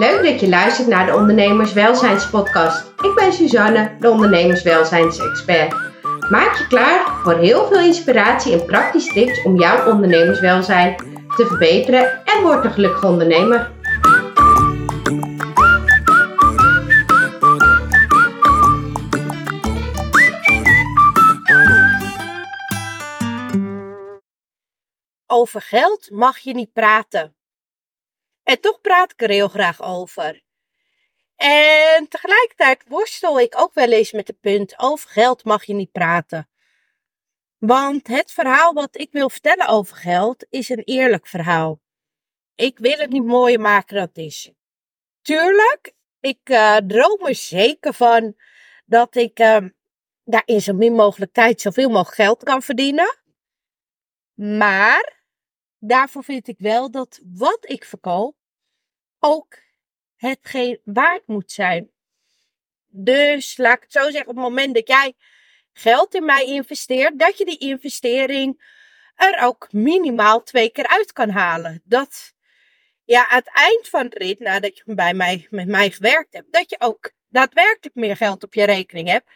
Leuk dat je luistert naar de Ondernemerswelzijnspodcast. Ik ben Suzanne, de ondernemerswelzijnsexpert. Maak je klaar voor heel veel inspiratie en praktische tips om jouw ondernemerswelzijn te verbeteren en word een gelukkige ondernemer. Over geld mag je niet praten. En toch praat ik er heel graag over. En tegelijkertijd worstel ik ook wel eens met het punt: over geld mag je niet praten. Want het verhaal wat ik wil vertellen over geld is een eerlijk verhaal. Ik wil het niet mooier maken dan het is. Tuurlijk, ik uh, droom er zeker van dat ik daar in zo min mogelijk tijd zoveel mogelijk geld kan verdienen. Maar daarvoor vind ik wel dat wat ik verkoop ook hetgeen waard moet zijn. Dus laat ik het zo zeggen, op het moment dat jij geld in mij investeert, dat je die investering er ook minimaal twee keer uit kan halen. Dat ja, aan het eind van de rit, nadat je bij mij, met mij gewerkt hebt, dat je ook daadwerkelijk meer geld op je rekening hebt.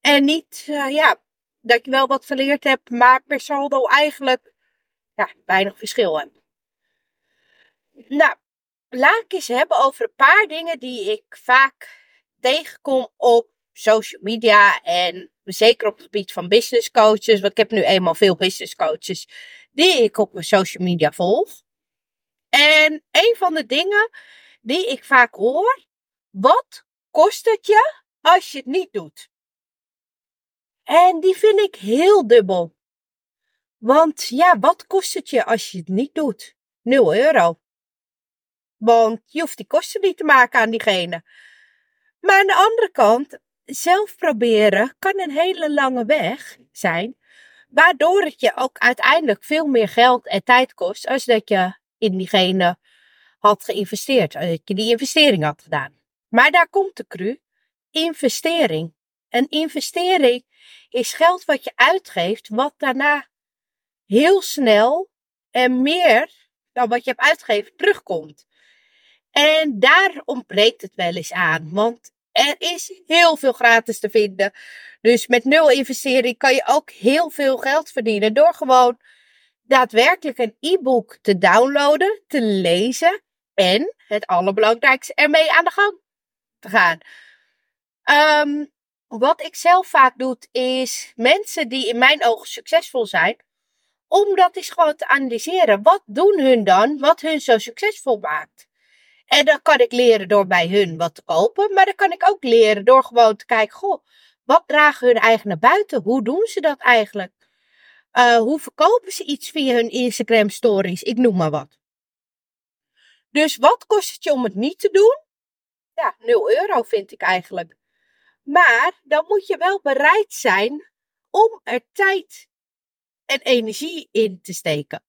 En niet, uh, ja, dat je wel wat geleerd hebt, maar per saldo eigenlijk ja, weinig verschil hebt. Nou, laat ik eens hebben over een paar dingen die ik vaak tegenkom op social media en zeker op het gebied van business coaches, want ik heb nu eenmaal veel business coaches die ik op mijn social media volg. En een van de dingen die ik vaak hoor, wat kost het je als je het niet doet? En die vind ik heel dubbel. Want ja, wat kost het je als je het niet doet? 0 euro. Want je hoeft die kosten niet te maken aan diegene. Maar aan de andere kant, zelf proberen kan een hele lange weg zijn. Waardoor het je ook uiteindelijk veel meer geld en tijd kost. Als dat je in diegene had geïnvesteerd. Als je die investering had gedaan. Maar daar komt de cru. Investering. Een investering is geld wat je uitgeeft. Wat daarna heel snel en meer dan wat je hebt uitgegeven terugkomt. En daar ontbreekt het wel eens aan, want er is heel veel gratis te vinden. Dus met nul investering kan je ook heel veel geld verdienen door gewoon daadwerkelijk een e-book te downloaden, te lezen en het allerbelangrijkste ermee aan de gang te gaan. Um, wat ik zelf vaak doe, is mensen die in mijn ogen succesvol zijn, om dat eens gewoon te analyseren. Wat doen hun dan wat hun zo succesvol maakt? En dan kan ik leren door bij hun wat te kopen. Maar dan kan ik ook leren door gewoon te kijken. Goh, wat dragen hun eigen naar buiten? Hoe doen ze dat eigenlijk? Uh, hoe verkopen ze iets via hun Instagram stories? Ik noem maar wat. Dus wat kost het je om het niet te doen? Ja, 0 euro vind ik eigenlijk. Maar dan moet je wel bereid zijn om er tijd en energie in te steken.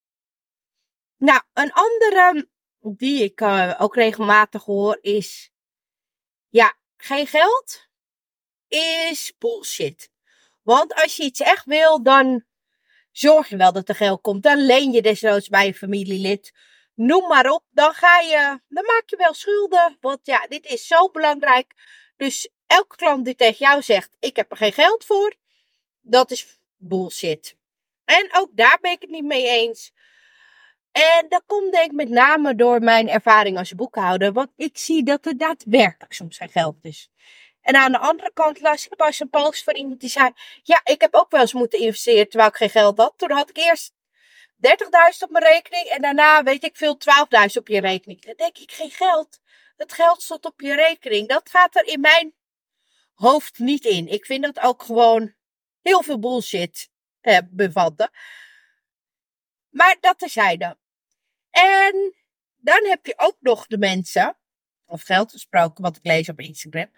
Nou, een andere die ik uh, ook regelmatig hoor is: ja, geen geld is bullshit. Want als je iets echt wil, dan zorg je wel dat er geld komt. Dan leen je desnoods bij een familielid. Noem maar op. Dan ga je, dan maak je wel schulden. Want ja, dit is zo belangrijk. Dus elke klant die tegen jou zegt: Ik heb er geen geld voor, dat is bullshit. En ook daar ben ik het niet mee eens. En dat komt denk ik met name door mijn ervaring als boekhouder. Want ik zie dat er daadwerkelijk soms geen geld is. En aan de andere kant las ik pas een post van iemand die zei... Ja, ik heb ook wel eens moeten investeren terwijl ik geen geld had. Toen had ik eerst 30.000 op mijn rekening. En daarna weet ik veel 12.000 op je rekening. Dan denk ik, geen geld. Het geld stond op je rekening. Dat gaat er in mijn hoofd niet in. Ik vind dat ook gewoon heel veel bullshit eh, bevatten. Maar dat terzijde. En dan heb je ook nog de mensen, of geld gesproken, wat ik lees op Instagram.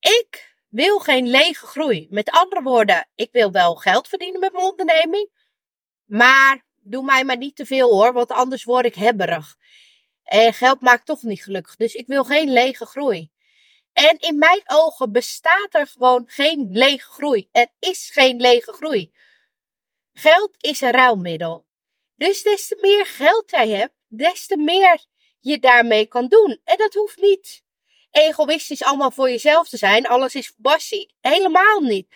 Ik wil geen lege groei. Met andere woorden, ik wil wel geld verdienen met mijn onderneming. Maar doe mij maar niet te veel hoor, want anders word ik hebberig. En geld maakt toch niet gelukkig. Dus ik wil geen lege groei. En in mijn ogen bestaat er gewoon geen lege groei. Er is geen lege groei. Geld is een ruilmiddel. Dus des te meer geld jij hebt, des te meer je daarmee kan doen. En dat hoeft niet egoïstisch allemaal voor jezelf te zijn. Alles is bassie. Helemaal niet.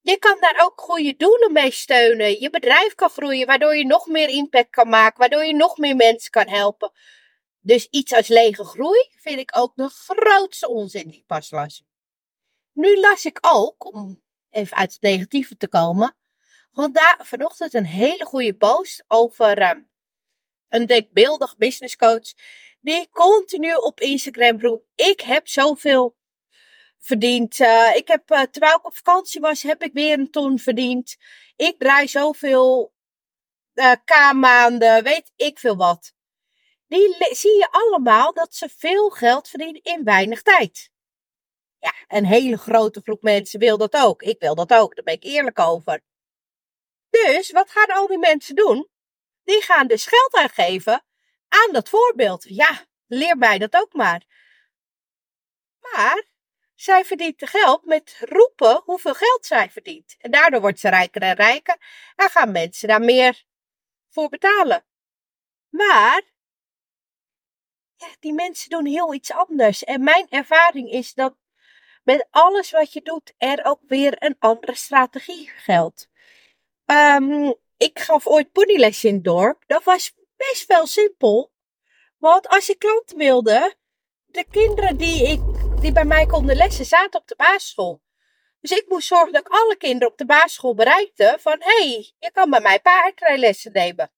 Je kan daar ook goede doelen mee steunen. Je bedrijf kan groeien, waardoor je nog meer impact kan maken, waardoor je nog meer mensen kan helpen. Dus iets als lege groei vind ik ook de grootste onzin die pas las. Nu las ik ook, om even uit het negatieve te komen, vandaag vanochtend een hele goede post over uh, een denkbeeldig businesscoach die continu op Instagram roept: Ik heb zoveel verdiend. Uh, ik heb, uh, terwijl ik op vakantie was, heb ik weer een ton verdiend. Ik draai zoveel uh, K-maanden, weet ik veel wat. Die zie je allemaal dat ze veel geld verdienen in weinig tijd. Ja, een hele grote groep mensen wil dat ook. Ik wil dat ook, daar ben ik eerlijk over. Dus wat gaan al die mensen doen? Die gaan dus geld uitgeven aan dat voorbeeld. Ja, leer mij dat ook maar. Maar zij verdient geld met roepen hoeveel geld zij verdient. En daardoor wordt ze rijker en rijker en gaan mensen daar meer voor betalen. Maar die mensen doen heel iets anders. En mijn ervaring is dat met alles wat je doet, er ook weer een andere strategie geldt. Um, ik gaf ooit ponyles in het dorp. Dat was best wel simpel. Want als je klanten wilde, de kinderen die, ik, die bij mij konden lessen, zaten op de basisschool. Dus ik moest zorgen dat ik alle kinderen op de basisschool bereikte van, hé, hey, je kan bij mij paardrijlessen nemen.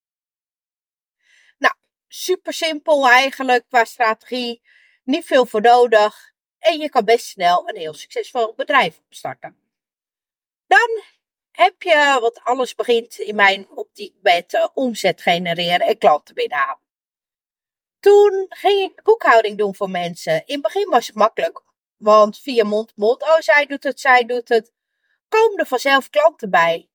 Nou, super simpel eigenlijk qua strategie. Niet veel voor nodig. En je kan best snel een heel succesvol bedrijf opstarten. Dan heb je, wat alles begint in mijn optiek met uh, omzet genereren en klanten binnenhalen. Toen ging ik boekhouding doen voor mensen. In het begin was het makkelijk, want via mond mond, oh zij doet het, zij doet het, komen er vanzelf klanten bij.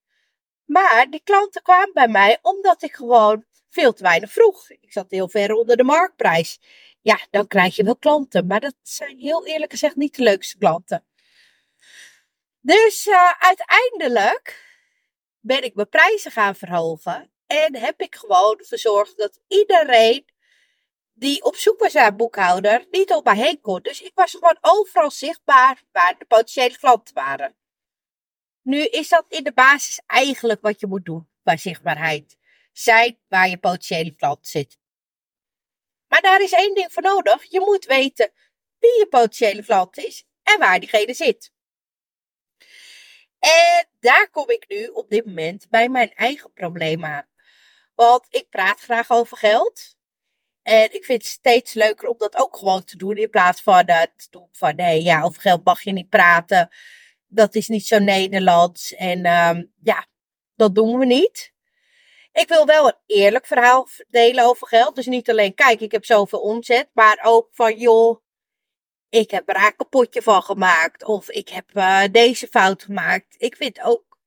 Maar die klanten kwamen bij mij omdat ik gewoon veel te weinig vroeg. Ik zat heel ver onder de marktprijs. Ja, dan krijg je wel klanten, maar dat zijn heel eerlijk gezegd niet de leukste klanten. Dus uh, uiteindelijk ben ik mijn prijzen gaan verhogen. En heb ik gewoon verzorgd dat iedereen die op zoek was naar een boekhouder niet op mij heen kon. Dus ik was gewoon overal zichtbaar waar de potentiële klanten waren. Nu is dat in de basis eigenlijk wat je moet doen bij zichtbaarheid. Zijn waar je potentiële klant zit. Maar daar is één ding voor nodig. Je moet weten wie je potentiële klant is en waar diegene zit. En daar kom ik nu op dit moment bij mijn eigen probleem aan. Want ik praat graag over geld. En ik vind het steeds leuker om dat ook gewoon te doen. In plaats van doen van nee, ja, over geld mag je niet praten. Dat is niet zo Nederlands. En um, ja, dat doen we niet. Ik wil wel een eerlijk verhaal delen over geld. Dus niet alleen, kijk, ik heb zoveel omzet. Maar ook van, joh, ik heb er een kapotje van gemaakt. Of ik heb uh, deze fout gemaakt. Ik vind het ook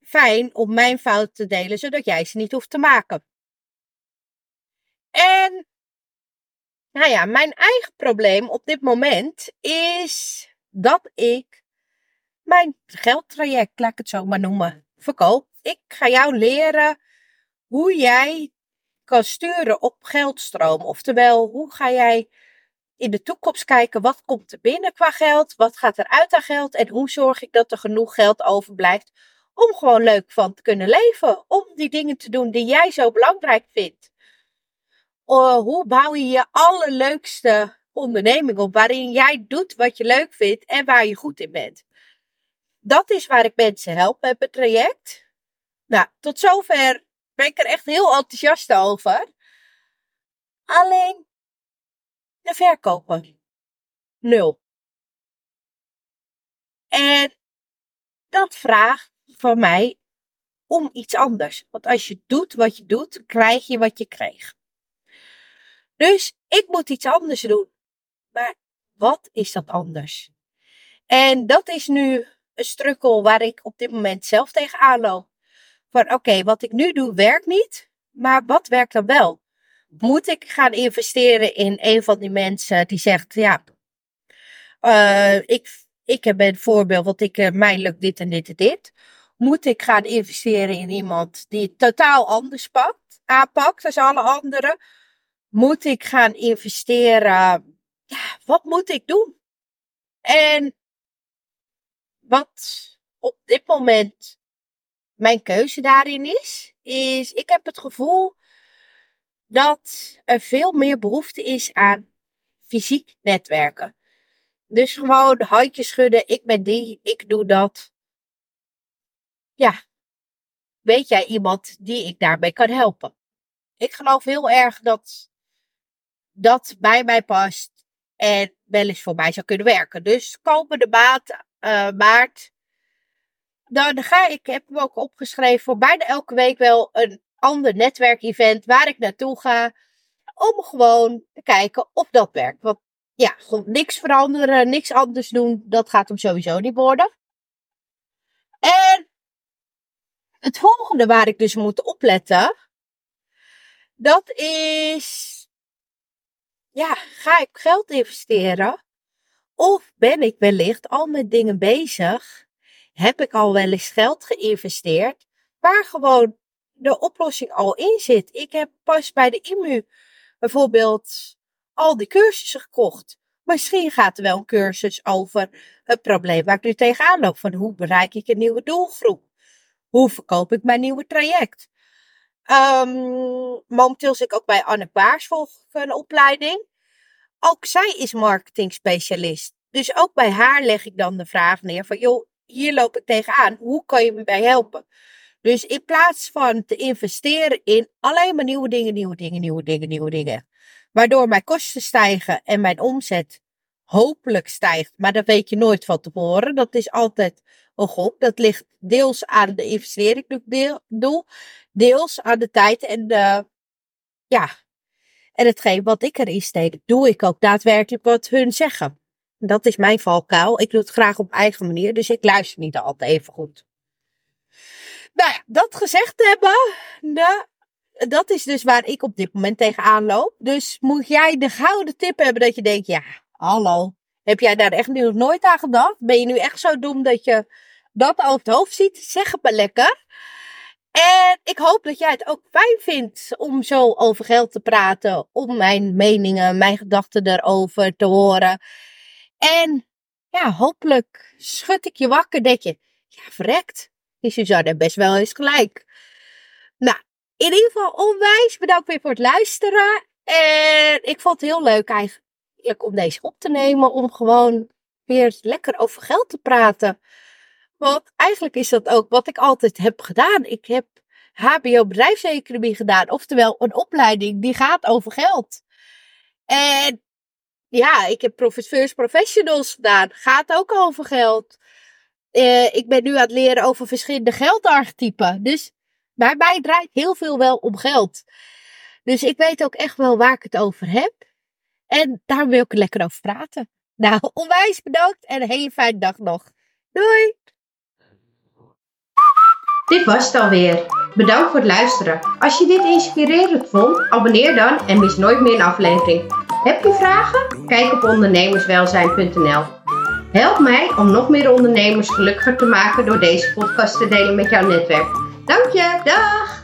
fijn om mijn fout te delen, zodat jij ze niet hoeft te maken. En, nou ja, mijn eigen probleem op dit moment is dat ik mijn geldtraject, laat ik het zo maar noemen, verkoop. Ik ga jou leren hoe jij kan sturen op geldstroom. Oftewel, hoe ga jij in de toekomst kijken wat komt er binnen qua geld, wat gaat er uit aan geld en hoe zorg ik dat er genoeg geld overblijft om gewoon leuk van te kunnen leven, om die dingen te doen die jij zo belangrijk vindt. Uh, hoe bouw je je allerleukste onderneming op waarin jij doet wat je leuk vindt en waar je goed in bent? Dat is waar ik mensen help met het traject. Nou, tot zover ben ik er echt heel enthousiast over. Alleen de verkopen. Nul. En dat vraagt van mij om iets anders. Want als je doet wat je doet, krijg je wat je kreeg. Dus ik moet iets anders doen. Maar wat is dat anders? En dat is nu een strukkel waar ik op dit moment zelf tegenaan loop. Van oké, wat ik nu doe werkt niet, maar wat werkt dan wel? Moet ik gaan investeren in een van die mensen die zegt, ja, uh, ik, ik heb een voorbeeld, want ik, uh, mij lukt dit en dit en dit. Moet ik gaan investeren in iemand die het totaal anders pakt, aanpakt dan alle anderen? moet ik gaan investeren? Ja, wat moet ik doen? En wat op dit moment mijn keuze daarin is, is ik heb het gevoel dat er veel meer behoefte is aan fysiek netwerken. Dus gewoon handjes schudden, ik ben die, ik doe dat. Ja, weet jij iemand die ik daarbij kan helpen? Ik geloof heel erg dat dat bij mij past en wel eens voor mij zou kunnen werken. Dus komende maand, uh, maart, dan ga ik, heb hem ook opgeschreven voor bijna elke week wel een ander netwerkevent waar ik naartoe ga. Om gewoon te kijken of dat werkt. Want ja, niks veranderen, niks anders doen, dat gaat hem sowieso niet worden. En het volgende waar ik dus moet opletten, dat is, ja, ga ik geld investeren? Of ben ik wellicht al met dingen bezig? Heb ik al wel eens geld geïnvesteerd waar gewoon de oplossing al in zit? Ik heb pas bij de IMU bijvoorbeeld al die cursussen gekocht. Misschien gaat er wel een cursus over het probleem waar ik nu tegenaan loop. Van hoe bereik ik een nieuwe doelgroep? Hoe verkoop ik mijn nieuwe traject? Um, momenteel zit ik ook bij Anne Baars volg een opleiding. Ook zij is marketing specialist. Dus ook bij haar leg ik dan de vraag neer van joh, hier loop ik tegenaan. Hoe kan je me bij helpen? Dus in plaats van te investeren in alleen maar nieuwe dingen, nieuwe dingen, nieuwe dingen, nieuwe dingen. Waardoor mijn kosten stijgen en mijn omzet hopelijk stijgt. Maar dat weet je nooit van tevoren. Dat is altijd een gok. Dat ligt deels aan de investering die ik doe. Deels aan de tijd en de, ja, en hetgeen wat ik erin steek, doe ik ook daadwerkelijk wat hun zeggen. Dat is mijn valkuil. Ik doe het graag op eigen manier, dus ik luister niet altijd even goed. Nou ja, dat gezegd hebben, nou, dat is dus waar ik op dit moment tegenaan loop. Dus moet jij de gouden tip hebben dat je denkt, ja, hallo, heb jij daar echt nog nooit aan gedacht? Ben je nu echt zo dom dat je dat over het hoofd ziet? Zeg het maar lekker. En ik hoop dat jij het ook fijn vindt om zo over geld te praten, om mijn meningen, mijn gedachten erover te horen. En ja, hopelijk schud ik je wakker, denk je, ja, verrekt. Die Suzanne best wel eens gelijk. Nou, in ieder geval onwijs bedankt weer voor het luisteren. En ik vond het heel leuk eigenlijk om deze op te nemen, om gewoon weer lekker over geld te praten. Want eigenlijk is dat ook wat ik altijd heb gedaan. Ik heb HBO bedrijfseconomie gedaan. Oftewel een opleiding die gaat over geld. En ja, ik heb First Professionals gedaan. Gaat ook over geld. Uh, ik ben nu aan het leren over verschillende geldarchetypen. Dus bij mij draait heel veel wel om geld. Dus ik weet ook echt wel waar ik het over heb. En daar wil ik lekker over praten. Nou, onwijs bedankt en een hele fijne dag nog. Doei! Dit was het alweer. Bedankt voor het luisteren. Als je dit inspirerend vond, abonneer dan en mis nooit meer een aflevering. Heb je vragen? Kijk op ondernemerswelzijn.nl. Help mij om nog meer ondernemers gelukkiger te maken door deze podcast te delen met jouw netwerk. Dank je, dag!